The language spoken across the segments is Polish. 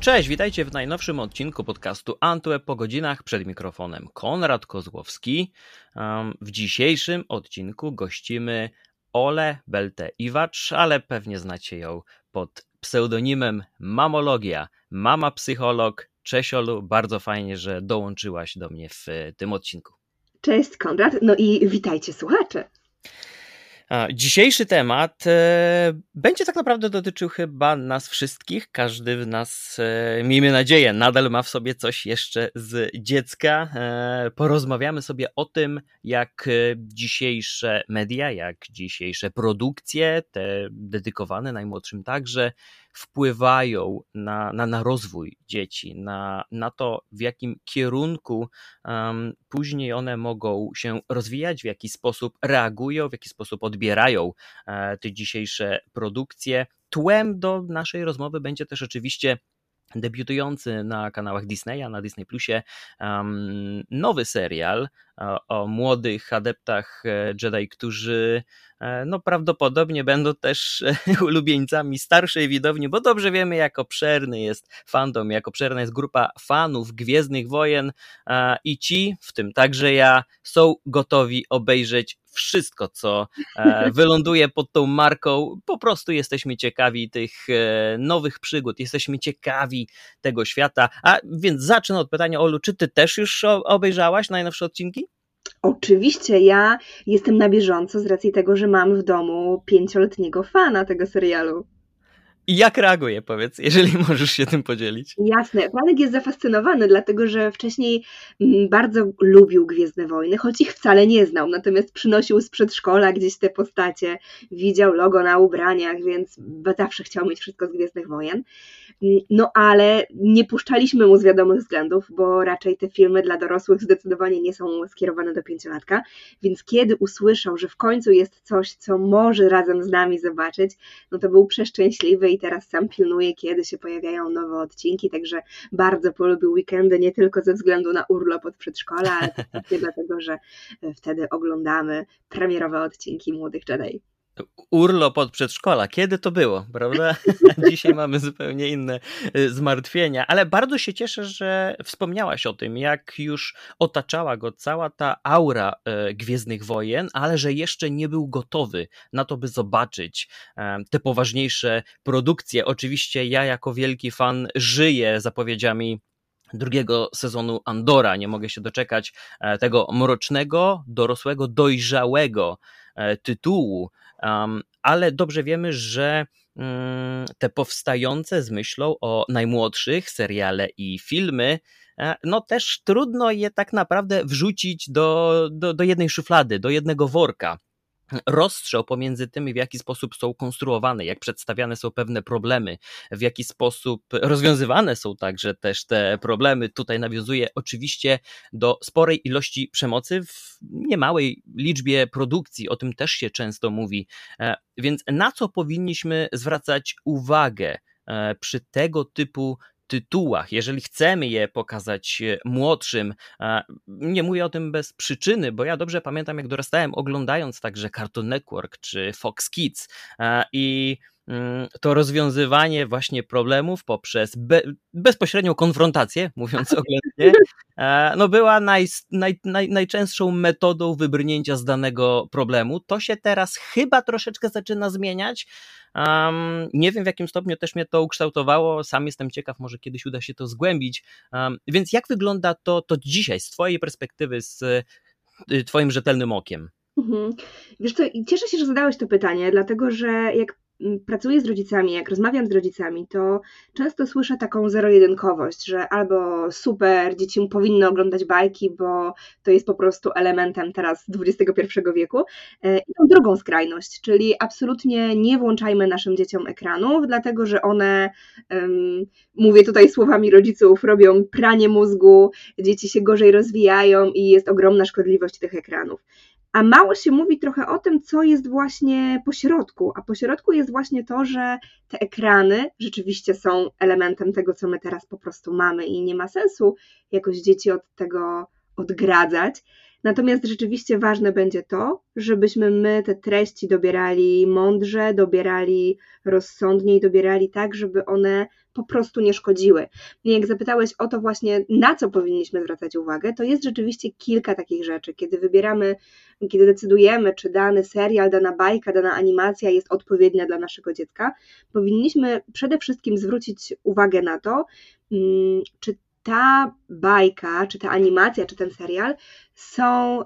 Cześć, witajcie w najnowszym odcinku podcastu Antweb po godzinach przed mikrofonem Konrad Kozłowski. W dzisiejszym odcinku gościmy Ole Belte-Iwacz, ale pewnie znacie ją pod pseudonimem Mamologia, mama psycholog. Cześć Olu, bardzo fajnie, że dołączyłaś do mnie w tym odcinku. Cześć Konrad, no i witajcie słuchacze. Dzisiejszy temat e, będzie tak naprawdę dotyczył chyba nas wszystkich. Każdy z nas, e, miejmy nadzieję, nadal ma w sobie coś jeszcze z dziecka. E, porozmawiamy sobie o tym, jak dzisiejsze media, jak dzisiejsze produkcje, te dedykowane najmłodszym także, wpływają na, na, na rozwój dzieci, na, na to, w jakim kierunku um, później one mogą się rozwijać, w jaki sposób reagują, w jaki sposób odbierają e, te dzisiejsze produkcje. Tłem do naszej rozmowy będzie też oczywiście debiutujący na kanałach Disneya, na Disney Plusie um, nowy serial o, o, młodych adeptach e, Jedi, którzy e, no prawdopodobnie będą też ulubieńcami starszej widowni, bo dobrze wiemy jak obszerny jest fandom, jak obszerna jest grupa fanów Gwiezdnych Wojen i ci, w tym także ja, są gotowi obejrzeć wszystko, co e, wyląduje pod tą marką. Po prostu jesteśmy ciekawi tych e, nowych przygód, jesteśmy ciekawi tego świata. A więc zacznę od pytania, Olu, czy ty też już obejrzałaś najnowsze odcinki? Oczywiście, ja jestem na bieżąco z racji tego, że mam w domu pięcioletniego fana tego serialu. I jak reaguje, powiedz, jeżeli możesz się tym podzielić? Jasne. Franek jest zafascynowany, dlatego że wcześniej mm, bardzo lubił Gwiezdne Wojny, choć ich wcale nie znał, natomiast przynosił z przedszkola gdzieś te postacie, widział logo na ubraniach, więc zawsze chciał mieć wszystko z Gwiezdnych Wojen. Mm, no ale nie puszczaliśmy mu z wiadomych względów, bo raczej te filmy dla dorosłych zdecydowanie nie są skierowane do pięciolatka, więc kiedy usłyszał, że w końcu jest coś, co może razem z nami zobaczyć, no to był przeszczęśliwy i teraz sam pilnuje, kiedy się pojawiają nowe odcinki, także bardzo polubił weekendy, nie tylko ze względu na urlop od przedszkola, ale też dlatego, że wtedy oglądamy premierowe odcinki Młodych Jedi urlop od przedszkola. Kiedy to było, prawda? Dzisiaj mamy zupełnie inne y, zmartwienia, ale bardzo się cieszę, że wspomniałaś o tym, jak już otaczała go cała ta aura y, Gwiezdnych Wojen, ale że jeszcze nie był gotowy na to, by zobaczyć te poważniejsze produkcje. Oczywiście ja jako wielki fan żyję zapowiedziami drugiego sezonu Andora. Nie mogę się doczekać tego mrocznego, dorosłego, dojrzałego tytułu, ale dobrze wiemy, że mm, te powstające z myślą o najmłodszych seriale i filmy, e, no też trudno je tak naprawdę wrzucić do, do, do jednej szuflady, do jednego worka rozstrzał pomiędzy tym, w jaki sposób są konstruowane, jak przedstawiane są pewne problemy, w jaki sposób rozwiązywane są także też te problemy. Tutaj nawiązuje oczywiście do sporej ilości przemocy w niemałej liczbie produkcji, o tym też się często mówi. E, więc na co powinniśmy zwracać uwagę e, przy tego typu tytułach, jeżeli chcemy je pokazać e, młodszym, nie mówię o tym bez przyczyny, bo ja dobrze pamiętam, jak dorastałem oglądając także Cartoon Network czy Fox Kids i to rozwiązywanie właśnie problemów poprzez be, bezpośrednią konfrontację, mówiąc oględnie, e, no była naj, naj, naj, najczęstszą metodą wybrnięcia z danego problemu. To się teraz chyba troszeczkę zaczyna zmieniać. Um, nie wiem w jakim stopniu też mnie to ukształtowało, sam jestem ciekaw, może kiedyś uda się to zgłębić. Um, więc jak wygląda to, to dzisiaj z Twojej perspektywy, z y, Twoim rzetelnym okiem? Mhm. Wiesz co, cieszę się, że zadałeś to pytanie, dlatego że jak pracuję z rodzicami, jak rozmawiam z rodzicami, to często słyszę taką zero-jedynkowość, że albo super, dzieci powinny oglądać bajki, bo to jest po prostu elementem teraz XXI wieku. E, I tą drugą skrajność, czyli absolutnie nie włączajmy naszym dzieciom ekranów, dlatego że one, um, mówię tutaj słowami rodziców, robią pranie mózgu, dzieci się gorzej rozwijają i jest ogromna szkodliwość tych ekranów a mało się mówi trochę o tym, co jest właśnie po środku. A po środku jest właśnie to, że te ekrany rzeczywiście są elementem tego, co my teraz po prostu mamy i nie ma sensu jakoś dzieci od tego odgradzać. Natomiast rzeczywiście ważne będzie to, żebyśmy my te treści dobierali mądrze, dobierali rozsądnie i dobierali tak, żeby one po prostu nie szkodziły. I jak zapytałeś o to właśnie, na co powinniśmy zwracać uwagę, to jest rzeczywiście kilka takich rzeczy. Kiedy wybieramy, kiedy decydujemy, czy dany serial, dana bajka, dana animacja jest odpowiednia dla naszego dziecka, powinniśmy przede wszystkim zwrócić uwagę na to, mm, czy ta bajka, czy ta animacja, czy ten serial są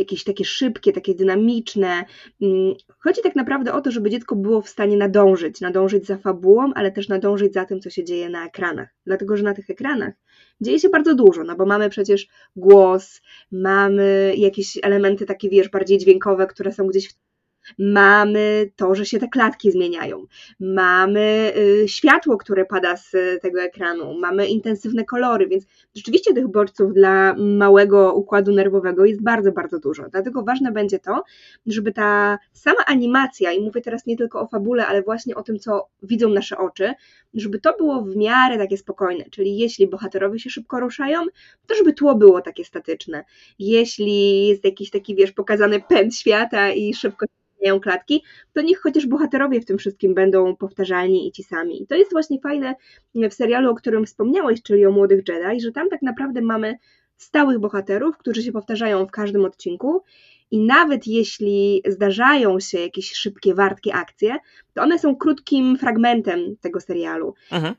jakieś takie szybkie, takie dynamiczne. Mm, chodzi tak naprawdę o to, żeby dziecko było w stanie nadążyć, nadążyć za fabułą, ale też nadążyć za tym, co się dzieje na ekranach. Dlatego, że na tych ekranach dzieje się bardzo dużo, no bo mamy przecież głos, mamy jakieś elementy takie, wiesz, bardziej dźwiękowe, które są gdzieś w mamy to, że się te klatki zmieniają, mamy y, światło, które pada z tego ekranu, mamy intensywne kolory, więc rzeczywiście tych bodźców dla małego układu nerwowego jest bardzo, bardzo dużo. Dlatego ważne będzie to, żeby ta sama animacja, i mówię teraz nie tylko o fabule, ale właśnie o tym, co widzą nasze oczy, żeby to było w miarę takie spokojne, czyli jeśli bohaterowie się szybko ruszają, to żeby tło było takie statyczne. Jeśli jest jakiś taki, wiesz, pokazany pęd świata i szybko zmieniają klatki, to niech chociaż bohaterowie w tym wszystkim będą powtarzalni i ci sami. I to jest właśnie fajne w serialu, o którym wspomniałeś, czyli o Młodych Jedi, że tam tak naprawdę mamy stałych bohaterów, którzy się powtarzają w każdym odcinku i nawet jeśli zdarzają się jakieś szybkie, wartkie akcje, to one są krótkim fragmentem tego serialu. Mhm.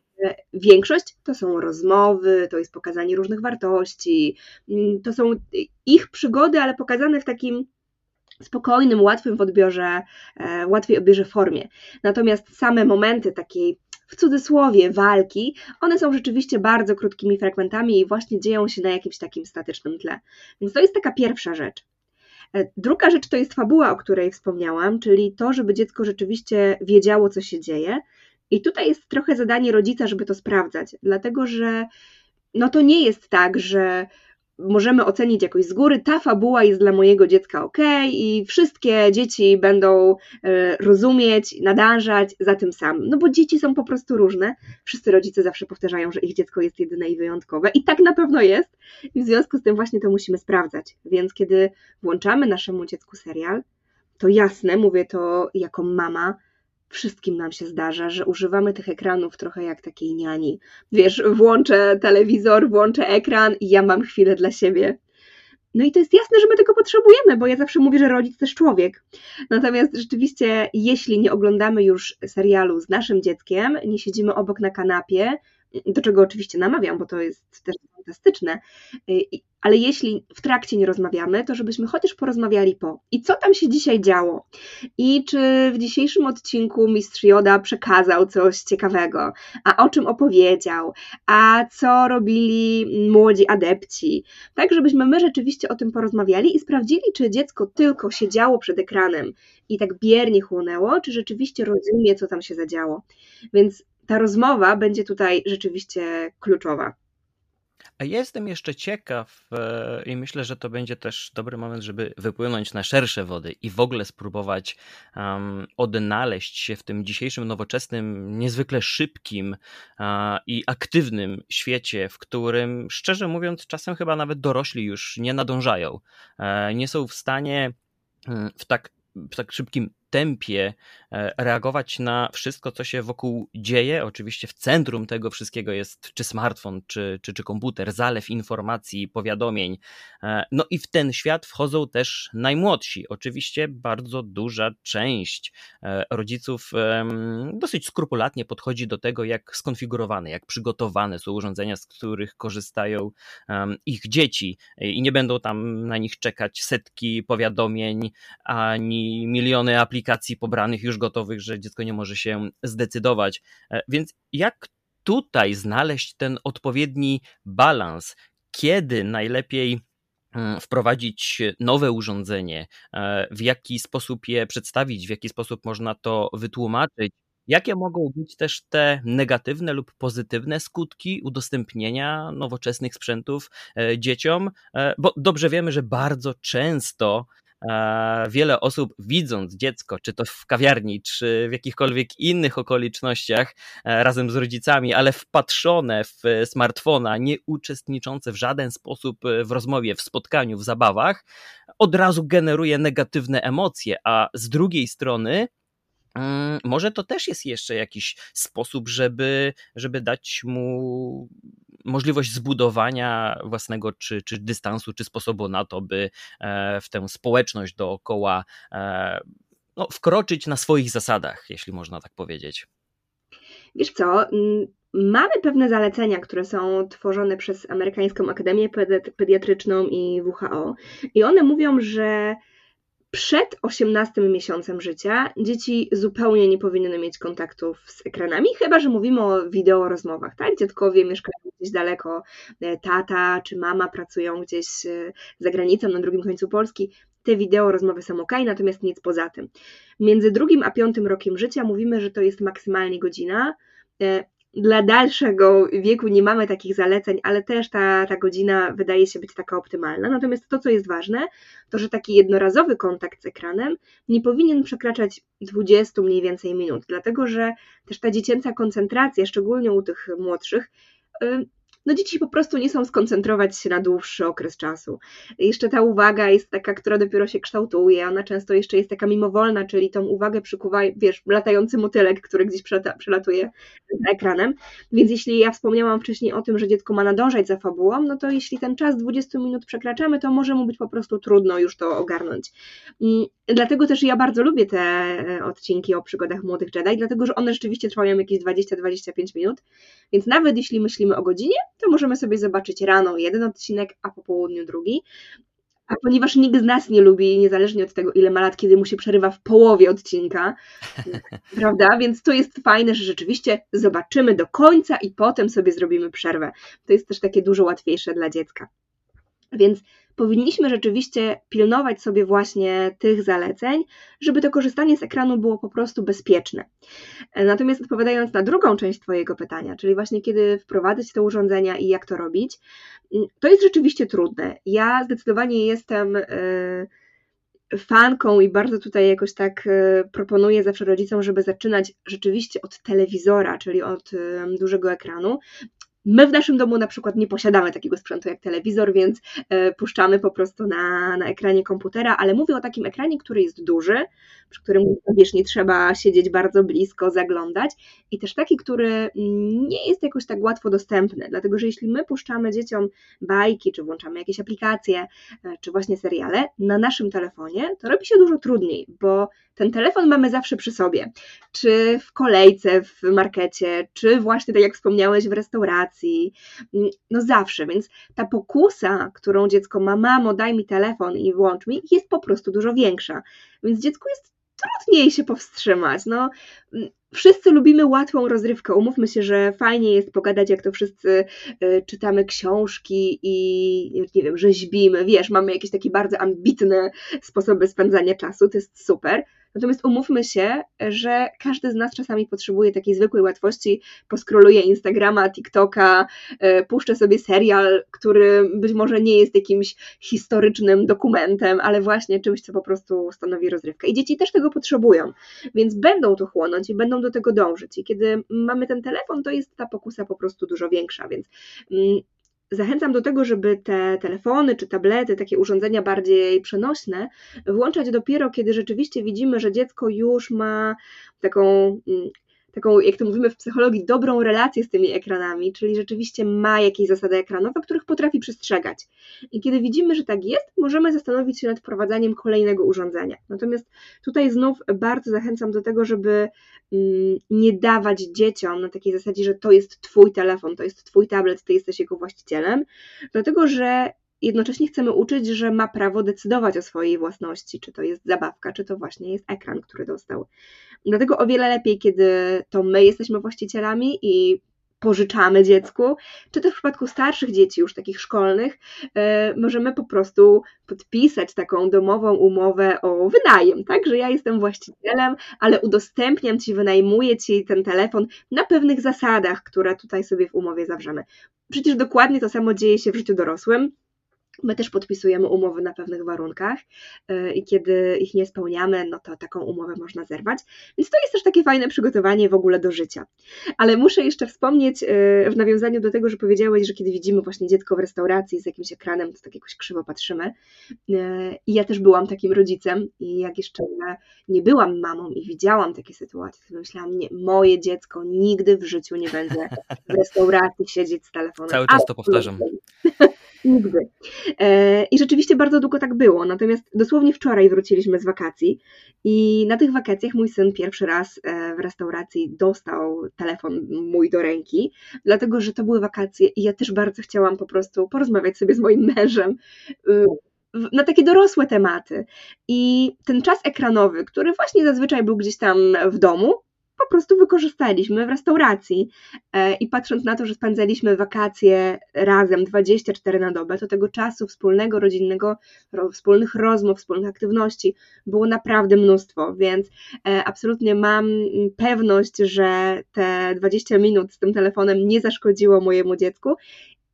Większość to są rozmowy, to jest pokazanie różnych wartości, to są ich przygody, ale pokazane w takim spokojnym, łatwym w odbiorze, e, łatwiej odbiorze formie. Natomiast same momenty takiej w cudzysłowie walki, one są rzeczywiście bardzo krótkimi fragmentami i właśnie dzieją się na jakimś takim statycznym tle. Więc to jest taka pierwsza rzecz. E, druga rzecz to jest fabuła, o której wspomniałam, czyli to, żeby dziecko rzeczywiście wiedziało, co się dzieje. I tutaj jest trochę zadanie rodzica, żeby to sprawdzać, dlatego że no to nie jest tak, że możemy ocenić jakoś z góry, ta fabuła jest dla mojego dziecka ok i wszystkie dzieci będą e, rozumieć, nadążać za tym samym. No bo dzieci są po prostu różne. Wszyscy rodzice zawsze powtarzają, że ich dziecko jest jedyne i wyjątkowe i tak na pewno jest. I w związku z tym właśnie to musimy sprawdzać. Więc kiedy włączamy naszemu dziecku serial, to jasne, mówię to jako mama, wszystkim nam się zdarza, że używamy tych ekranów trochę jak takiej niani. Wiesz, włączę telewizor, włączę ekran i ja mam chwilę dla siebie. No i to jest jasne, że my tego potrzebujemy, bo ja zawsze mówię, że rodzic też człowiek. Natomiast rzeczywiście, jeśli nie oglądamy już serialu z naszym dzieckiem, nie siedzimy obok na kanapie, do czego oczywiście namawiam, bo to jest też fantastyczne, ale jeśli w trakcie nie rozmawiamy, to żebyśmy chociaż porozmawiali po. I co tam się dzisiaj działo? I czy w dzisiejszym odcinku mistrz Joda przekazał coś ciekawego? A o czym opowiedział? A co robili młodzi adepci? Tak, żebyśmy my rzeczywiście o tym porozmawiali i sprawdzili, czy dziecko tylko siedziało przed ekranem i tak biernie chłonęło, czy rzeczywiście rozumie, co tam się zadziało. Więc ta rozmowa będzie tutaj rzeczywiście kluczowa. A jestem jeszcze ciekaw e, i myślę, że to będzie też dobry moment, żeby wypłynąć na szersze wody i w ogóle spróbować um, odnaleźć się w tym dzisiejszym, nowoczesnym, niezwykle szybkim uh, i aktywnym świecie, w którym, szczerze mówiąc, czasem chyba nawet dorośli już nie nadążają. Uh, nie są w stanie mm, w tak w tak szybkim tempie e, reagować na wszystko, co się wokół dzieje. Oczywiście w centrum tego wszystkiego jest czy smartfon, czy, czy, czy komputer, zalew informacji, powiadomień. E, no i w ten świat wchodzą też najmłodsi. Oczywiście bardzo duża część e, rodziców dosyć skrupulatnie podchodzi do tego, jak skonfigurowane, jak przygotowane są urządzenia, z których korzystają ich dzieci i nie będą tam na nich czekać setki powiadomień ani miliony aplikacji aplikacji pobranych, już gotowych, że dziecko nie może się zdecydować. E, więc jak tutaj znaleźć ten odpowiedni balans? Kiedy najlepiej mm, wprowadzić nowe urządzenie, e, w jaki sposób je przedstawić, w jaki sposób można to wytłumaczyć. Jakie mogą być też te negatywne lub pozytywne skutki udostępnienia nowoczesnych sprzętów e, dzieciom? Bo dobrze wiemy, że bardzo często wiele osób widząc dziecko, czy to w kawiarni, czy w jakichkolwiek innych okolicznościach e, razem z rodzicami, ale wpatrzone w smartfona, nie uczestniczące w żaden sposób w rozmowie, w spotkaniu, w zabawach, od razu generuje negatywne emocje, a z drugiej strony mm, może to też jest jeszcze jakiś sposób, żeby, żeby dać mu możliwość zbudowania własnego czy, czy dystansu, czy sposobu na to, by e, w tę społeczność dookoła e, no, wkroczyć na swoich zasadach, jeśli można tak powiedzieć. Wiesz co? Mamy pewne zalecenia, które są tworzone przez Amerykańską Akademię Pediatryczną i WHO, i one mówią, że przed 18 miesiącem życia dzieci zupełnie nie powinny mieć kontaktów z ekranami, chyba że mówimy o wideo rozmowach, tak? Dziadkowie mieszkają gdzieś daleko, e, tata czy mama pracują gdzieś e, za granicą na drugim końcu Polski. Te wideo rozmowy są ok, natomiast nic poza tym. Między drugim a piątym rokiem życia mówimy, że to jest maksymalnie godzina. Dla dalszego wieku nie mamy takich zaleceń, ale też ta, ta godzina wydaje się być taka optymalna. Natomiast to, co jest ważne, to że taki jednorazowy kontakt z ekranem nie powinien przekraczać 20 mniej więcej minut, dlatego że też ta dziecięca koncentracja, szczególnie u tych młodszych, no dzieci po prostu nie są skoncentrować się na dłuższy okres czasu. Jeszcze ta uwaga jest taka, która dopiero się kształtuje, ona często jeszcze jest taka mimowolna, czyli tą uwagę przykuwa, wiesz, latający motylek, który gdzieś przelatuje ekranem. Więc jeśli ja wspomniałam wcześniej o tym, że dziecko ma nadążać za fabułą, no to jeśli ten czas 20 minut przekraczamy, to może mu być po prostu trudno już to ogarnąć. Dlatego też ja bardzo lubię te e, odcinki o przygodach młodych Jedi, dlatego że one rzeczywiście trwają jakieś 20-25 minut, więc nawet jeśli myślimy o godzinie, to możemy sobie zobaczyć rano jeden odcinek, a po południu drugi. A ponieważ nikt z nas nie lubi, niezależnie od tego, ile ma lat, kiedy mu się przerywa w połowie odcinka, prawda? Więc to jest fajne, że rzeczywiście zobaczymy do końca i potem sobie zrobimy przerwę. To jest też takie dużo łatwiejsze dla dziecka. Więc powinniśmy rzeczywiście pilnować sobie właśnie tych zaleceń, żeby to korzystanie z ekranu było po prostu bezpieczne. Natomiast odpowiadając na drugą część Twojego pytania, czyli właśnie kiedy wprowadzać te urządzenia i jak to robić, to jest rzeczywiście trudne. Ja zdecydowanie jestem. Yy, fanką i bardzo tutaj jakoś tak e, proponuję zawsze rodzicom, żeby zaczynać rzeczywiście od telewizora, czyli od dużego ekranu. My w naszym domu na przykład nie posiadamy takiego sprzętu jak telewizor, więc e, puszczamy po prostu na, na ekranie komputera, ale mówię o takim ekranie, który jest duży, przy którym wiesz, nie trzeba siedzieć bardzo blisko, zaglądać i też taki, który nie jest jakoś tak łatwo dostępny, dlatego że jeśli my puszczamy dzieciom bajki, czy włączamy jakieś aplikacje, e, czy właśnie seriale na naszym telefonie, to robi się dużo trudniej, bo ten telefon mamy zawsze przy sobie, czy w kolejce w markecie, czy właśnie tak jak wspomniałeś w restauracji, no zawsze, więc ta pokusa, którą dziecko ma, mamo daj mi telefon i włącz mi, jest po prostu dużo większa, więc dziecku jest trudniej się powstrzymać. No, wszyscy lubimy łatwą rozrywkę. Umówmy się, że fajnie jest pogadać, jak to wszyscy y, czytamy książki i nie wiem, rzeźbimy. Wiesz, mamy jakieś takie bardzo ambitne sposoby spędzania czasu, to jest super. Natomiast umówmy się, że każdy z nas czasami potrzebuje takiej zwykłej łatwości, poskroluje Instagrama, TikToka, e, puszczę sobie serial, który być może nie jest jakimś historycznym dokumentem, ale właśnie czymś, co po prostu stanowi rozrywkę. I dzieci też tego potrzebują, więc będą to chłonąć i będą do tego dążyć. I kiedy mamy ten telefon, to jest ta pokusa po prostu dużo większa, więc mm, zachęcam do tego, żeby te telefony czy tablety, takie urządzenia bardziej przenośne, włączać dopiero, kiedy rzeczywiście widzimy, że dziecko już ma taką mm, taką, jak to mówimy w psychologii, dobrą relację z tymi ekranami, czyli rzeczywiście ma jakieś zasady ekranowe, których potrafi przestrzegać. I kiedy widzimy, że tak jest, możemy zastanowić się nad wprowadzaniem kolejnego urządzenia. Natomiast tutaj znów bardzo zachęcam do tego, żeby mm, nie dawać dzieciom na takiej zasadzie, że to jest Twój telefon, to jest Twój tablet, Ty jesteś jego właścicielem, dlatego że jednocześnie chcemy uczyć, że ma prawo decydować o swojej własności, czy to jest zabawka, czy to właśnie jest ekran, który dostał. Dlatego o wiele lepiej, kiedy to my jesteśmy właścicielami i pożyczamy dziecku, czy też w przypadku starszych dzieci, już takich szkolnych, yy, możemy po prostu podpisać taką domową umowę o wynajem, tak, że ja jestem właścicielem, ale udostępniam Ci, wynajmuję Ci ten telefon na pewnych zasadach, które tutaj sobie w umowie zawrzemy. Przecież dokładnie to samo dzieje się w życiu dorosłym My też podpisujemy umowy na pewnych warunkach e, i kiedy ich nie spełniamy, no to taką umowę można zerwać. Więc to jest też takie fajne przygotowanie w ogóle do życia. Ale muszę jeszcze wspomnieć e, w nawiązaniu do tego, że powiedziałeś, że kiedy widzimy właśnie dziecko w restauracji z jakimś ekranem, to tak jakoś krzywo patrzymy. E, I ja też byłam takim rodzicem i jak jeszcze nie byłam mamą i widziałam takie sytuacje, to myślałam, nie, moje dziecko nigdy w życiu nie będzie w restauracji siedzieć z telefonem. Cały czas to powtarzam. Nigdy. E, I rzeczywiście bardzo długo tak było. Natomiast dosłownie wczoraj wróciliśmy z wakacji i na tych wakacjach mój syn pierwszy raz e, w restauracji dostał telefon mój do ręki, dlatego że to były wakacje i ja też bardzo chciałam po prostu porozmawiać sobie z moim mężem y, na takie dorosłe tematy. I ten czas ekranowy, który właśnie zazwyczaj był gdzieś tam w domu, po prostu wykorzystaliśmy w restauracji. E, I patrząc na to, że spędzaliśmy wakacje razem 24 na dobę, to tego czasu wspólnego, rodzinnego, wspólnych rozmów, wspólnych aktywności było naprawdę mnóstwo, więc e, absolutnie mam pewność, że te 20 minut z tym telefonem nie zaszkodziło mojemu dziecku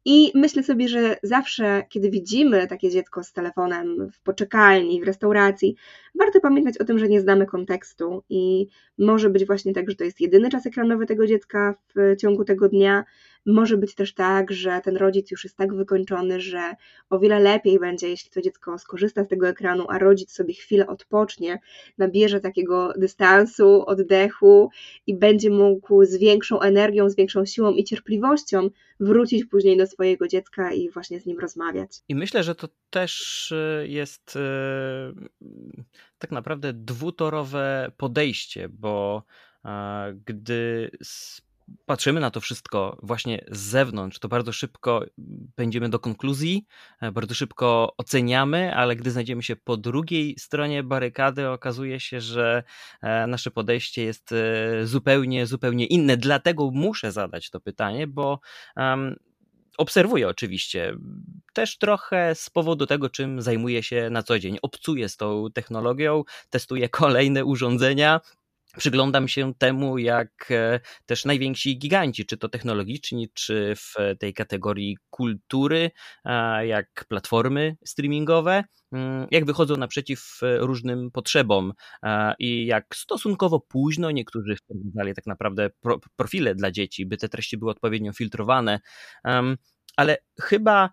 i myślę sobie, że zawsze, kiedy widzimy takie dziecko z telefonem w poczekalni, w restauracji, warto pamiętać o tym, że nie znamy kontekstu i może być właśnie tak, że to jest jedyny czas ekranowy tego dziecka w ciągu tego dnia. Może być też tak, że ten rodzic już jest tak wykończony, że o wiele lepiej będzie, jeśli to dziecko skorzysta z tego ekranu, a rodzic sobie chwilę odpocznie, nabierze takiego dystansu, oddechu i będzie mógł z większą energią, z większą siłą i cierpliwością wrócić później do swojego dziecka i właśnie z nim rozmawiać. I myślę, że to też e, jest e, tak naprawdę dwutorowe podejście, bo gdy patrzymy na to wszystko właśnie z zewnątrz, to bardzo szybko będziemy do konkluzji, e, bardzo szybko oceniamy, ale gdy znajdziemy się po drugiej stronie barykady, okazuje się, że e, nasze podejście jest e, zupełnie, zupełnie inne. Dlatego muszę zadać to pytanie, bo um, obserwuję oczywiście, też trochę z powodu tego, czym zajmuję się na co dzień. Obcuję z tą technologią, testuję kolejne urządzenia, przyglądam się temu, jak e, też najwięksi giganci, czy to technologiczni, czy w tej kategorii kultury, jak platformy streamingowe, mm, jak wychodzą naprzeciw różnym potrzebom i jak stosunkowo późno niektórzy wprowadzali tak naprawdę profile dla dzieci, by te treści były odpowiednio filtrowane. Ale chyba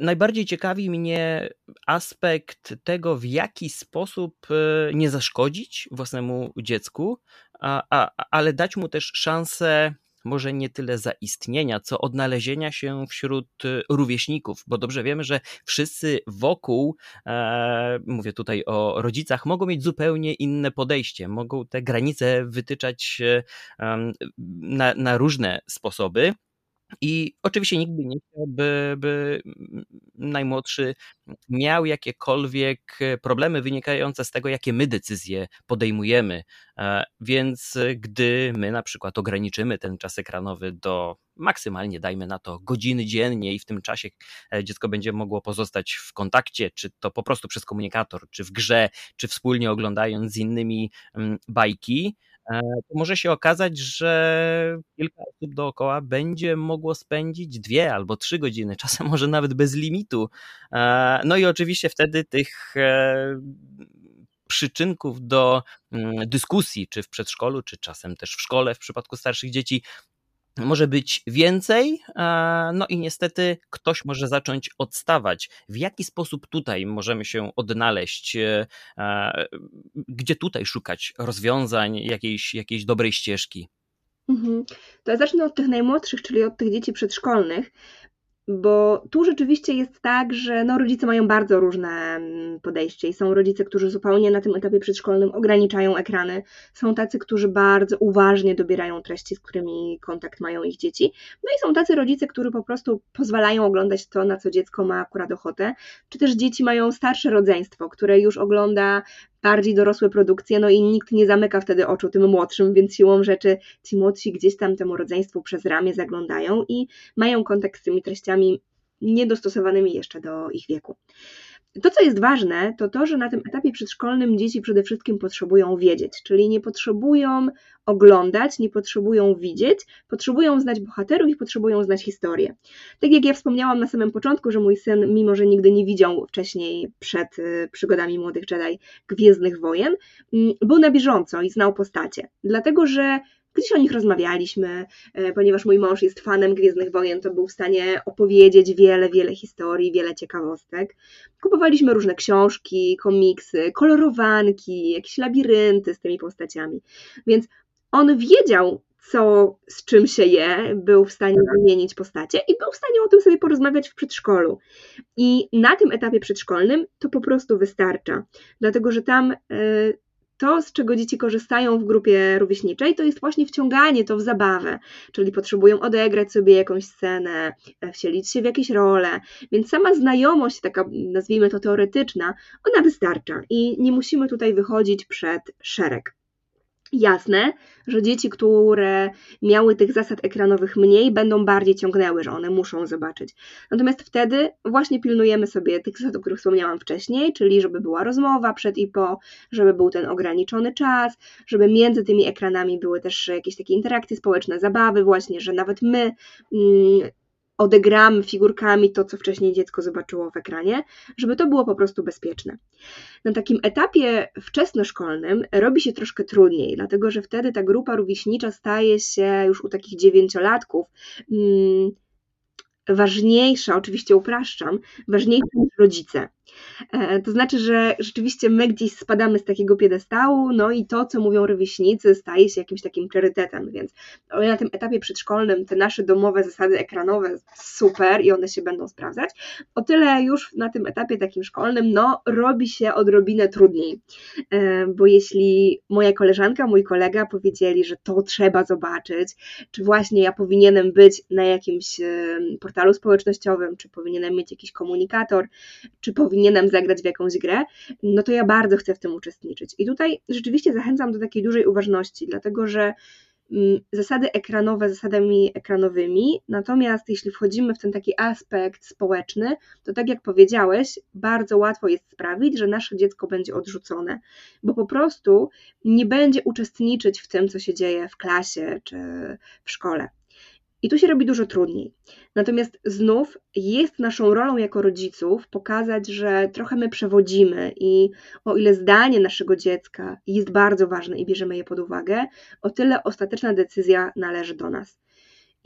najbardziej ciekawi mnie aspekt tego, w jaki sposób e, nie zaszkodzić własnemu dziecku, a, a, ale dać mu też szansę może nie tyle zaistnienia, co odnalezienia się wśród e, rówieśników, bo dobrze wiemy, że wszyscy wokół, e, mówię tutaj o rodzicach, mogą mieć zupełnie inne podejście, mogą te granice wytyczać e, na, na różne sposoby. I oczywiście nikt by nie chciał, by, by najmłodszy miał jakiekolwiek problemy wynikające z tego, jakie my decyzje podejmujemy. E, więc gdy my na przykład ograniczymy ten czas ekranowy do maksymalnie, dajmy na to, godziny dziennie i w tym czasie e, dziecko będzie mogło pozostać w kontakcie, czy to po prostu przez komunikator, czy w grze, czy wspólnie oglądając z innymi mm, bajki, E, to może się okazać, że kilka osób dookoła będzie mogło spędzić dwie albo trzy godziny, czasem może nawet bez limitu. E, no i oczywiście wtedy tych e, przyczynków do mm, dyskusji, czy w przedszkolu, czy czasem też w szkole w przypadku starszych dzieci, może być więcej, no i niestety ktoś może zacząć odstawać. W jaki sposób tutaj możemy się odnaleźć? E, gdzie tutaj szukać rozwiązań, jakiejś, jakiejś dobrej ścieżki? Mhm. To ja zacznę od tych najmłodszych, czyli od tych dzieci przedszkolnych, bo tu rzeczywiście jest tak, że no, rodzice mają bardzo różne mm, podejście i są rodzice, którzy zupełnie na tym etapie przedszkolnym ograniczają ekrany, są tacy, którzy bardzo uważnie dobierają treści, z którymi kontakt mają ich dzieci, no i są tacy rodzice, którzy po prostu pozwalają oglądać to, na co dziecko ma akurat ochotę, czy też dzieci mają starsze rodzeństwo, które już ogląda bardziej dorosłe produkcje, no i nikt nie zamyka wtedy oczu tym młodszym, więc siłą rzeczy ci młodsi gdzieś tam temu rodzeństwu przez ramię zaglądają i mają kontakt z tymi treściami niedostosowanymi jeszcze do ich wieku. To, co jest ważne, to to, że na tym etapie przedszkolnym dzieci przede wszystkim potrzebują wiedzieć, czyli nie potrzebują oglądać, nie potrzebują widzieć, potrzebują znać bohaterów i potrzebują znać historię. Tak jak ja wspomniałam na samym początku, że mój syn, mimo że nigdy nie widział wcześniej przed y, przygodami Młodych Jedi Gwiezdnych Wojen, mm, był na bieżąco i znał postacie. Dlatego, że Gdzieś o nich rozmawialiśmy, e, ponieważ mój mąż jest fanem Gwiezdnych Wojen, to był w stanie opowiedzieć wiele, wiele historii, wiele ciekawostek. Kupowaliśmy różne książki, komiksy, kolorowanki, jakieś labirynty z tymi postaciami. Więc on wiedział, co z czym się je, był w stanie wymienić postacie i był w stanie o tym sobie porozmawiać w przedszkolu. I na tym etapie przedszkolnym to po prostu wystarcza, dlatego że tam e, to, z czego dzieci korzystają w grupie rówieśniczej, to jest właśnie wciąganie to w zabawę, czyli potrzebują odegrać sobie jakąś scenę, e, wcielić się w jakieś role, więc sama znajomość, taka nazwijmy to teoretyczna, ona wystarcza. I nie musimy tutaj wychodzić przed szereg. Jasne, że dzieci, które miały tych zasad ekranowych mniej, będą bardziej ciągnęły, że one muszą zobaczyć. Natomiast wtedy właśnie pilnujemy sobie tych zasad, o których wspomniałam wcześniej, czyli żeby była rozmowa przed i po, żeby był ten ograniczony czas, żeby między tymi ekranami były też jakieś takie interakcje społeczne, zabawy, właśnie, że nawet my. Mm, odegramy figurkami to, co wcześniej dziecko zobaczyło w ekranie, żeby to było po prostu bezpieczne. Na takim etapie wczesnoszkolnym robi się troszkę trudniej, dlatego że wtedy ta grupa rówieśnicza staje się już u takich dziewięciolatków hmm, ważniejsza, oczywiście upraszczam, ważniejsza niż rodzice. E, to znaczy, że rzeczywiście my gdzieś spadamy z takiego piedestału, no i to, co mówią rówieśnicy, staje się jakimś takim priorytetem, więc na tym etapie przedszkolnym te nasze domowe zasady ekranowe super i one się będą sprawdzać. O tyle już na tym etapie takim szkolnym, no robi się odrobinę trudniej, e, bo jeśli moja koleżanka, mój kolega powiedzieli, że to trzeba zobaczyć, czy właśnie ja powinienem być na jakimś e, portalu społecznościowym, czy powinienem mieć jakiś komunikator, czy powinienem zagrać w jakąś grę, no to ja bardzo chcę w tym uczestniczyć. I tutaj rzeczywiście zachęcam do takiej dużej uważności, dlatego że mm, zasady ekranowe zasadami ekranowymi, natomiast jeśli wchodzimy w ten taki aspekt społeczny, to tak jak powiedziałeś, bardzo łatwo jest sprawić, że nasze dziecko będzie odrzucone, bo po prostu nie będzie uczestniczyć w tym, co się dzieje w klasie czy w szkole. I tu się robi dużo trudniej. Natomiast znów jest naszą rolą jako rodziców pokazać, że trochę my przewodzimy i o ile zdanie naszego dziecka jest bardzo ważne i bierzemy je pod uwagę, o tyle ostateczna decyzja należy do nas.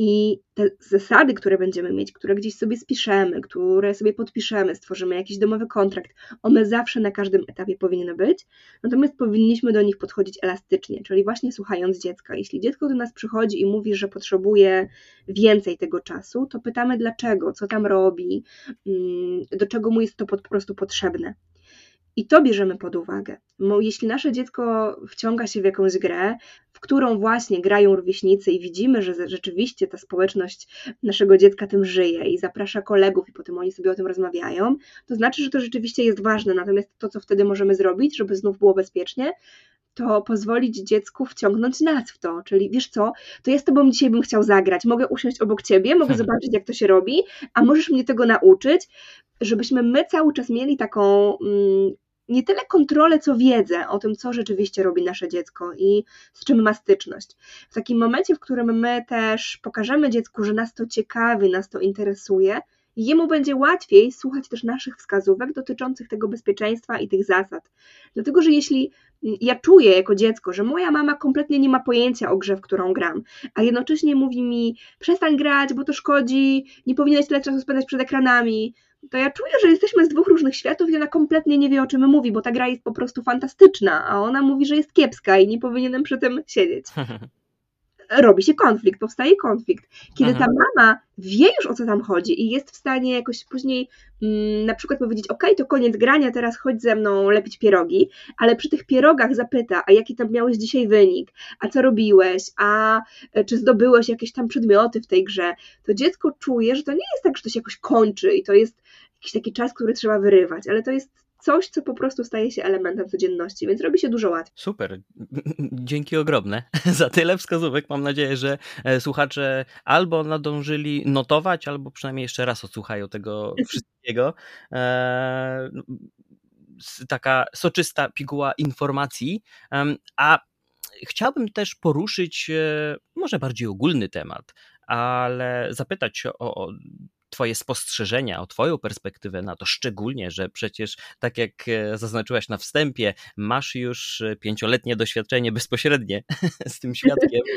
I te zasady, które będziemy mieć, które gdzieś sobie spiszemy, które sobie podpiszemy, stworzymy jakiś domowy kontrakt, one zawsze na każdym etapie powinny być, natomiast powinniśmy do nich podchodzić elastycznie, czyli właśnie słuchając dziecka. Jeśli dziecko do nas przychodzi i mówi, że potrzebuje więcej tego czasu, to pytamy dlaczego, co tam robi, mm, do czego mu jest to po prostu potrzebne. I to bierzemy pod uwagę. Bo jeśli nasze dziecko wciąga się w jakąś grę, w którą właśnie grają rówieśnicy i widzimy, że rzeczywiście ta społeczność naszego dziecka tym żyje i zaprasza kolegów i potem oni sobie o tym rozmawiają, to znaczy, że to rzeczywiście jest ważne. Natomiast to, co wtedy możemy zrobić, żeby znów było bezpiecznie, to pozwolić dziecku wciągnąć nas w to. Czyli wiesz co, to ja z tobą dzisiaj bym chciał zagrać, mogę usiąść obok ciebie, mogę zobaczyć, jak to się robi, a możesz mnie tego nauczyć, żebyśmy my cały czas mieli taką mm, nie tyle kontrolę, co wiedzę o tym, co rzeczywiście robi nasze dziecko i z czym ma styczność. W takim momencie, w którym my też pokażemy dziecku, że nas to ciekawi, nas to interesuje, jemu będzie łatwiej słuchać też naszych wskazówek dotyczących tego bezpieczeństwa i tych zasad. Dlatego, że jeśli ja czuję jako dziecko, że moja mama kompletnie nie ma pojęcia o grze, w którą gram, a jednocześnie mówi mi: przestań grać, bo to szkodzi, nie powinieneś tyle czasu spędzać przed ekranami, to ja czuję, że jesteśmy z dwóch różnych światów i ona kompletnie nie wie, o czym mówi, bo ta gra jest po prostu fantastyczna, a ona mówi, że jest kiepska i nie powinienem przy tym siedzieć. Robi się konflikt, powstaje konflikt. Kiedy ta mama wie już o co tam chodzi i jest w stanie jakoś później mm, na przykład powiedzieć, ok, to koniec grania, teraz chodź ze mną lepić pierogi, ale przy tych pierogach zapyta, a jaki tam miałeś dzisiaj wynik, a co robiłeś, a e, czy zdobyłeś jakieś tam przedmioty w tej grze, to dziecko czuje, że to nie jest tak, że to się jakoś kończy i to jest jakiś taki czas, który trzeba wyrywać, ale to jest coś, co po prostu staje się elementem codzienności, więc robi się dużo łatwiej. Super. Dzięki ogromne za tyle wskazówek. Mam nadzieję, że e, słuchacze albo nadążyli notować, albo przynajmniej jeszcze raz odsłuchają tego wszystkiego. E, taka soczysta piguła informacji. A chciałbym też poruszyć e, może bardziej ogólny temat, ale zapytać o, o Twoje spostrzeżenia, o Twoją perspektywę na to, szczególnie, że przecież, tak jak e, zaznaczyłaś na wstępie, masz już e, pięcioletnie doświadczenie bezpośrednie z tym świadkiem.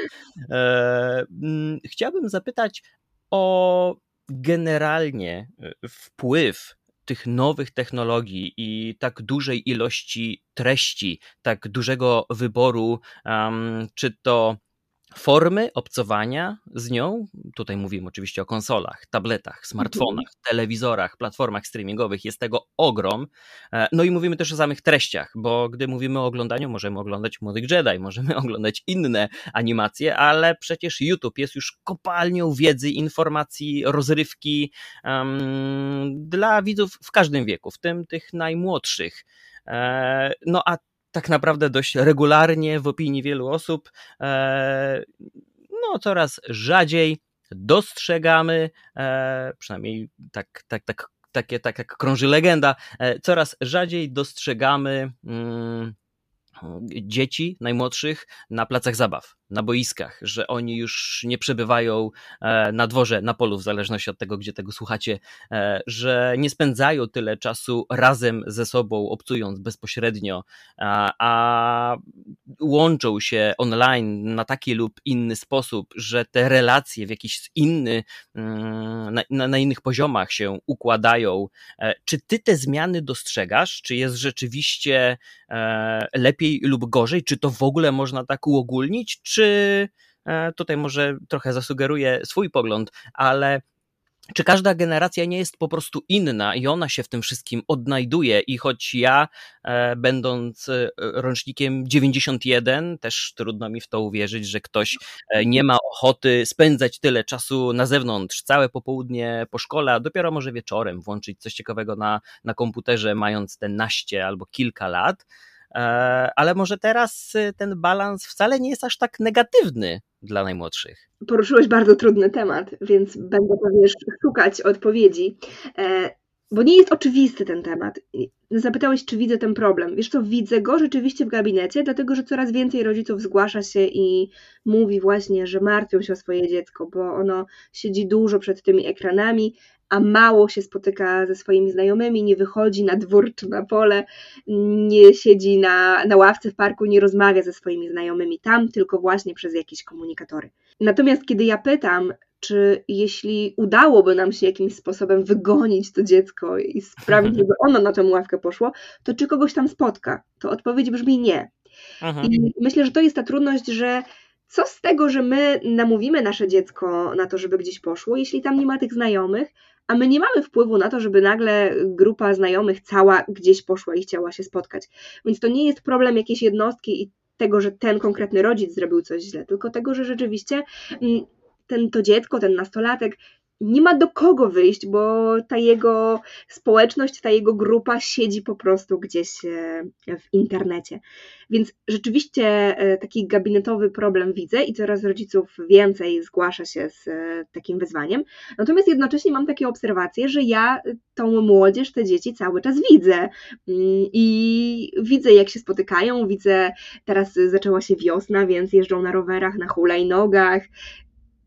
E, mm, chciałbym zapytać o generalnie wpływ tych nowych technologii i tak dużej ilości treści, tak dużego wyboru, um, czy to formy obcowania z nią, tutaj mówimy oczywiście o konsolach, tabletach, smartfonach, mhm. telewizorach, platformach streamingowych, jest tego ogrom. E, no i mówimy też o samych treściach, bo gdy mówimy o oglądaniu, możemy oglądać Młodych Jedi, możemy oglądać inne animacje, ale przecież YouTube jest już kopalnią wiedzy, informacji, rozrywki um, dla widzów w każdym wieku, w tym tych najmłodszych. E, no a tak naprawdę dość regularnie w opinii wielu osób, e, no coraz rzadziej dostrzegamy, e, przynajmniej tak, tak, tak, takie, tak jak krąży legenda, e, coraz rzadziej dostrzegamy mm, dzieci najmłodszych na placach zabaw, na boiskach, że oni już nie przebywają e, na dworze, na polu, w zależności od tego, gdzie tego słuchacie, e, że nie spędzają tyle czasu razem ze sobą, obcując bezpośrednio, a, łączą się online na taki lub inny sposób, że te relacje w jakiś inny, mm, na, na, na innych poziomach się układają. E, czy ty te zmiany dostrzegasz? Czy jest rzeczywiście lepiej lub gorzej? Czy to w ogóle można tak uogólnić? Czy e, tutaj może trochę zasugeruję swój pogląd, ale czy każda generacja nie jest po prostu inna i ona się w tym wszystkim odnajduje? I choć ja, e, będąc e, rocznikiem 91, też trudno mi w to uwierzyć, że ktoś nie ma ochoty spędzać tyle czasu na zewnątrz, całe popołudnie po szkole, a dopiero może wieczorem włączyć coś ciekawego na, na komputerze, mając te naście albo kilka lat, ale może teraz y, ten balans wcale nie jest aż tak negatywny dla najmłodszych. Poruszyłeś bardzo trudny temat, więc będę pewnie szukać odpowiedzi, e, bo nie jest oczywisty ten temat. Zapytałeś, czy widzę ten problem. Wiesz co, widzę go rzeczywiście w gabinecie, dlatego że coraz więcej rodziców zgłasza się i mówi właśnie, że martwią się o swoje dziecko, bo ono siedzi dużo przed tymi ekranami, a mało się spotyka ze swoimi znajomymi, nie wychodzi na dwór czy na pole, nie siedzi na, na ławce w parku, nie rozmawia ze swoimi znajomymi tam, tylko właśnie przez jakieś komunikatory. Natomiast kiedy ja pytam, czy jeśli udałoby nam się jakimś sposobem wygonić to dziecko i sprawić, żeby ono na tę ławkę poszło, to czy kogoś tam spotka? To odpowiedź brzmi nie. Aha. I myślę, że to jest ta trudność, że co z tego, że my namówimy nasze dziecko na to, żeby gdzieś poszło, jeśli tam nie ma tych znajomych, a my nie mamy wpływu na to, żeby nagle grupa znajomych cała gdzieś poszła i chciała się spotkać. Więc to nie jest problem jakiejś jednostki i tego, że ten konkretny rodzic zrobił coś źle, tylko tego, że rzeczywiście mm, ten, to dziecko, ten nastolatek nie ma do kogo wyjść, bo ta jego społeczność, ta jego grupa siedzi po prostu gdzieś e, w internecie. Więc rzeczywiście e, taki gabinetowy problem widzę i coraz rodziców więcej zgłasza się z e, takim wyzwaniem. Natomiast jednocześnie mam takie obserwacje, że ja tą młodzież, te dzieci cały czas widzę mm, i widzę jak się spotykają, widzę teraz zaczęła się wiosna, więc jeżdżą na rowerach, na hulajnogach,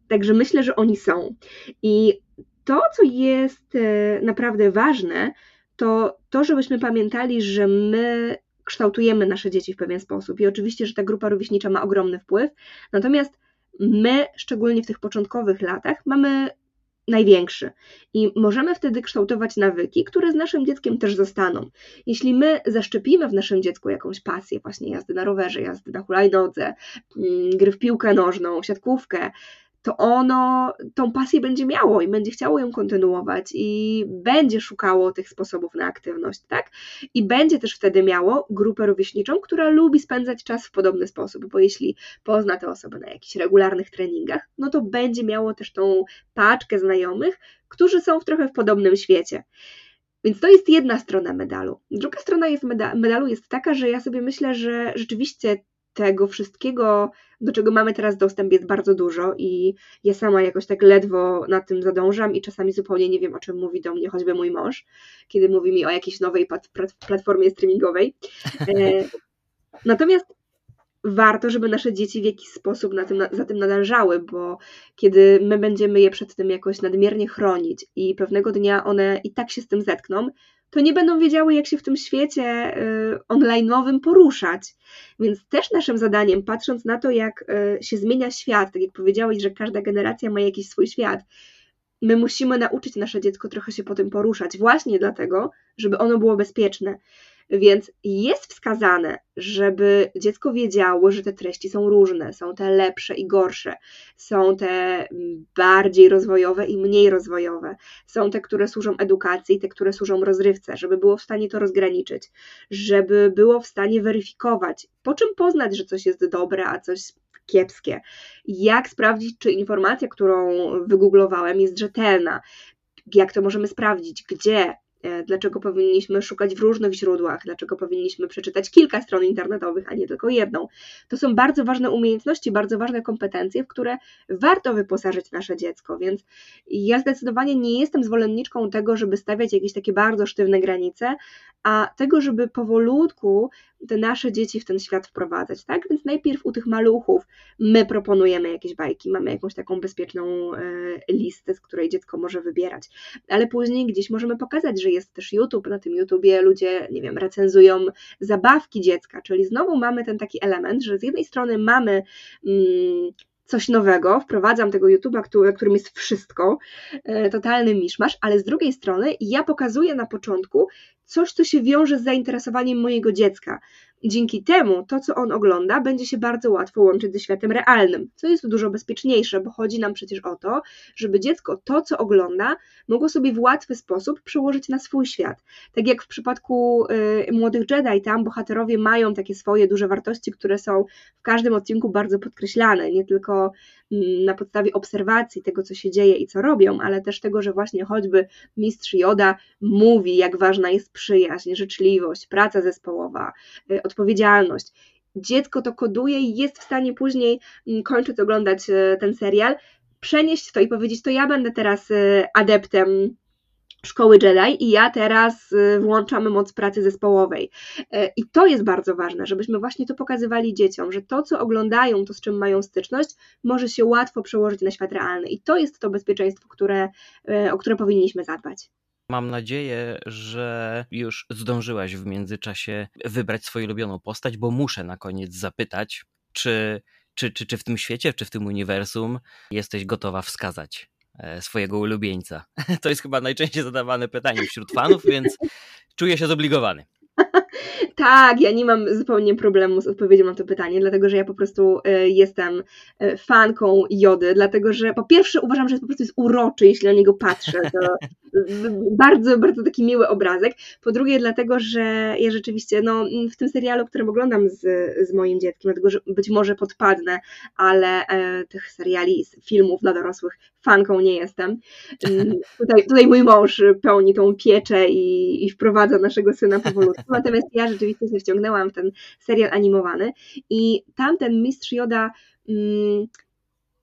Także myślę, że oni są. I to, co jest e, naprawdę ważne, to to, żebyśmy pamiętali, że my kształtujemy nasze dzieci w pewien sposób. I oczywiście, że ta grupa rówieśnicza ma ogromny wpływ. Natomiast my, szczególnie w tych początkowych latach, mamy największy. I możemy wtedy kształtować nawyki, które z naszym dzieckiem też zostaną. Jeśli my zaszczepimy w naszym dziecku jakąś pasję, właśnie jazdy na rowerze, jazdy na hulajnodze, mm, gry w piłkę nożną, siatkówkę, to ono tą pasję będzie miało i będzie chciało ją kontynuować i będzie szukało tych sposobów na aktywność, tak? I będzie też wtedy miało grupę rówieśniczą, która lubi spędzać czas w podobny sposób, bo jeśli pozna te osoby na jakichś regularnych treningach, no to będzie miało też tą paczkę znajomych, którzy są w trochę w podobnym świecie. Więc to jest jedna strona medalu. Druga strona jest medalu jest taka, że ja sobie myślę, że rzeczywiście tego wszystkiego, do czego mamy teraz dostęp, jest bardzo dużo i ja sama jakoś tak ledwo na tym zadążam i czasami zupełnie nie wiem, o czym mówi do mnie choćby mój mąż, kiedy mówi mi o jakiejś nowej platformie streamingowej. E, natomiast warto, żeby nasze dzieci w jakiś sposób na tym, za tym nadążały, bo kiedy my będziemy je przed tym jakoś nadmiernie chronić i pewnego dnia one i tak się z tym zetkną, to nie będą wiedziały, jak się w tym świecie y, online'owym poruszać. Więc też naszym zadaniem, patrząc na to, jak y, się zmienia świat, tak jak powiedziałeś, że każda generacja ma jakiś swój świat, my musimy nauczyć nasze dziecko trochę się po tym poruszać, właśnie dlatego, żeby ono było bezpieczne. Więc jest wskazane, żeby dziecko wiedziało, że te treści są różne, są te lepsze i gorsze, są te bardziej rozwojowe i mniej rozwojowe, są te, które służą edukacji, te, które służą rozrywce, żeby było w stanie to rozgraniczyć, żeby było w stanie weryfikować, po czym poznać, że coś jest dobre, a coś kiepskie, jak sprawdzić, czy informacja, którą wygooglowałem, jest rzetelna, jak to możemy sprawdzić, gdzie, dlaczego powinniśmy szukać w różnych źródłach, dlaczego powinniśmy przeczytać kilka stron internetowych, a nie tylko jedną. To są bardzo ważne umiejętności, bardzo ważne kompetencje, w które warto wyposażyć nasze dziecko, więc ja zdecydowanie nie jestem zwolenniczką tego, żeby stawiać jakieś takie bardzo sztywne granice, a tego, żeby powolutku te nasze dzieci w ten świat wprowadzać, tak? Więc najpierw u tych maluchów my proponujemy jakieś bajki, mamy jakąś taką bezpieczną e, listę, z której dziecko może wybierać, ale później gdzieś możemy pokazać, że jest też YouTube, na tym YouTubie ludzie, nie wiem, recenzują zabawki dziecka, czyli znowu mamy ten taki element, że z jednej strony mamy mm, coś nowego, wprowadzam tego YouTube'a, który, którym jest wszystko, e, totalny miszmasz, ale z drugiej strony ja pokazuję na początku coś, co się wiąże z zainteresowaniem mojego dziecka. Dzięki temu to, co on ogląda, będzie się bardzo łatwo łączyć ze światem realnym, co jest dużo bezpieczniejsze, bo chodzi nam przecież o to, żeby dziecko to, co ogląda, mogło sobie w łatwy sposób przełożyć na swój świat. Tak jak w przypadku y, Młodych Jedi, tam bohaterowie mają takie swoje duże wartości, które są w każdym odcinku bardzo podkreślane, nie tylko na podstawie obserwacji tego, co się dzieje i co robią, ale też tego, że właśnie choćby mistrz Joda mówi, jak ważna jest przyjaźń, życzliwość, praca zespołowa, y, odpowiedzialność. Dziecko to koduje i jest w stanie później, mm, kończąc oglądać y, ten serial, przenieść to i powiedzieć: To ja będę teraz y, adeptem szkoły Jedi i ja teraz włączam moc pracy zespołowej. I to jest bardzo ważne, żebyśmy właśnie to pokazywali dzieciom, że to, co oglądają, to z czym mają styczność, może się łatwo przełożyć na świat realny. I to jest to bezpieczeństwo, które, o które powinniśmy zadbać. Mam nadzieję, że już zdążyłaś w międzyczasie wybrać swoją ulubioną postać, bo muszę na koniec zapytać, czy, czy, czy, czy w tym świecie, czy w tym uniwersum jesteś gotowa wskazać e, swojego ulubieńca? To jest chyba najczęściej zadawane pytanie wśród fanów, więc czuję się zobligowany. Tak, ja nie mam zupełnie problemu z odpowiedzią na to pytanie, dlatego że ja po prostu e, jestem e, fanką Jody, dlatego że po pierwsze uważam, że po prostu jest uroczy, jeśli na niego patrzę. To bardzo, bardzo taki miły obrazek. Po drugie, dlatego, że ja rzeczywiście no, w tym serialu, który oglądam z, z moim dzieckiem, dlatego że być może podpadnę, ale e, tych seriali, filmów dla dorosłych fanką nie jestem. Mm, tutaj, tutaj mój mąż pełni tą pieczę i, i wprowadza naszego syna powolutku, natomiast ja rzeczywiście się wciągnęłam w ten serial animowany i tamten mistrz Joda mm,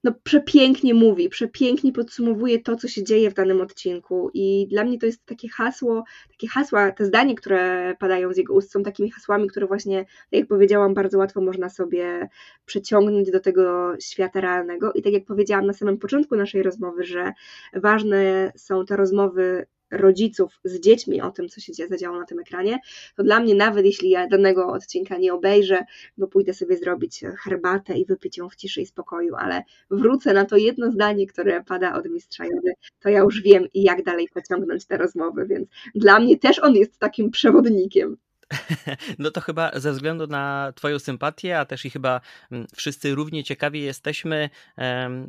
no, przepięknie mówi, przepięknie podsumowuje to, co się dzieje w danym odcinku. I dla mnie to jest takie hasło, takie hasła, te zdania, które padają z jego ust, są takimi hasłami, które właśnie, tak jak powiedziałam, bardzo łatwo można sobie przeciągnąć do tego świata realnego. I tak jak powiedziałam na samym początku naszej rozmowy, że ważne są te rozmowy rodziców z dziećmi o tym, co się zadziało na tym ekranie, to dla mnie nawet jeśli ja danego odcinka nie obejrzę, bo pójdę sobie zrobić herbatę i wypić ją w ciszy i spokoju, ale wrócę na to jedno zdanie, które pada od mistrza Jody, to ja już wiem, jak dalej pociągnąć te rozmowy, więc dla mnie też on jest takim przewodnikiem. No to chyba ze względu na Twoją sympatię, a też i chyba mm, wszyscy równie ciekawi jesteśmy,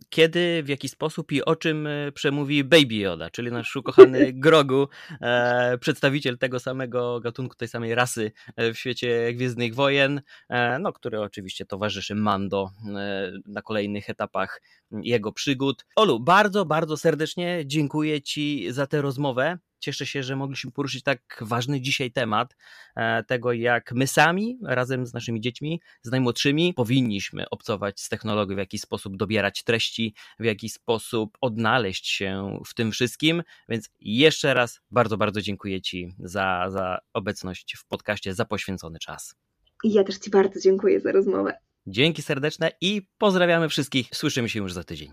kiedy, w jaki sposób i o czym e, przemówi Baby Yoda, czyli nasz ukochany Grogu, e, przedstawiciel tego samego gatunku, tej samej rasy e, w świecie Gwiezdnych Wojen, no, który oczywiście towarzyszy Mando na kolejnych etapach jego przygód. Olu, bardzo, bardzo serdecznie dziękuję Ci za tę rozmowę. cieszę się, że mogliśmy poruszyć tak ważny dzisiaj temat e, tego, jak my sami razem z naszymi dziećmi, z najmłodszymi, powinniśmy obcować z technologią, w jaki sposób dobierać treści, w jaki sposób odnaleźć się w tym wszystkim. Więc jeszcze raz bardzo, bardzo dziękuję Ci za, za obecność w podcaście, za poświęcony czas. I ja też Ci bardzo dziękuję za rozmowę. Dzięki serdeczne i pozdrawiamy wszystkich. Słyszymy się już za tydzień.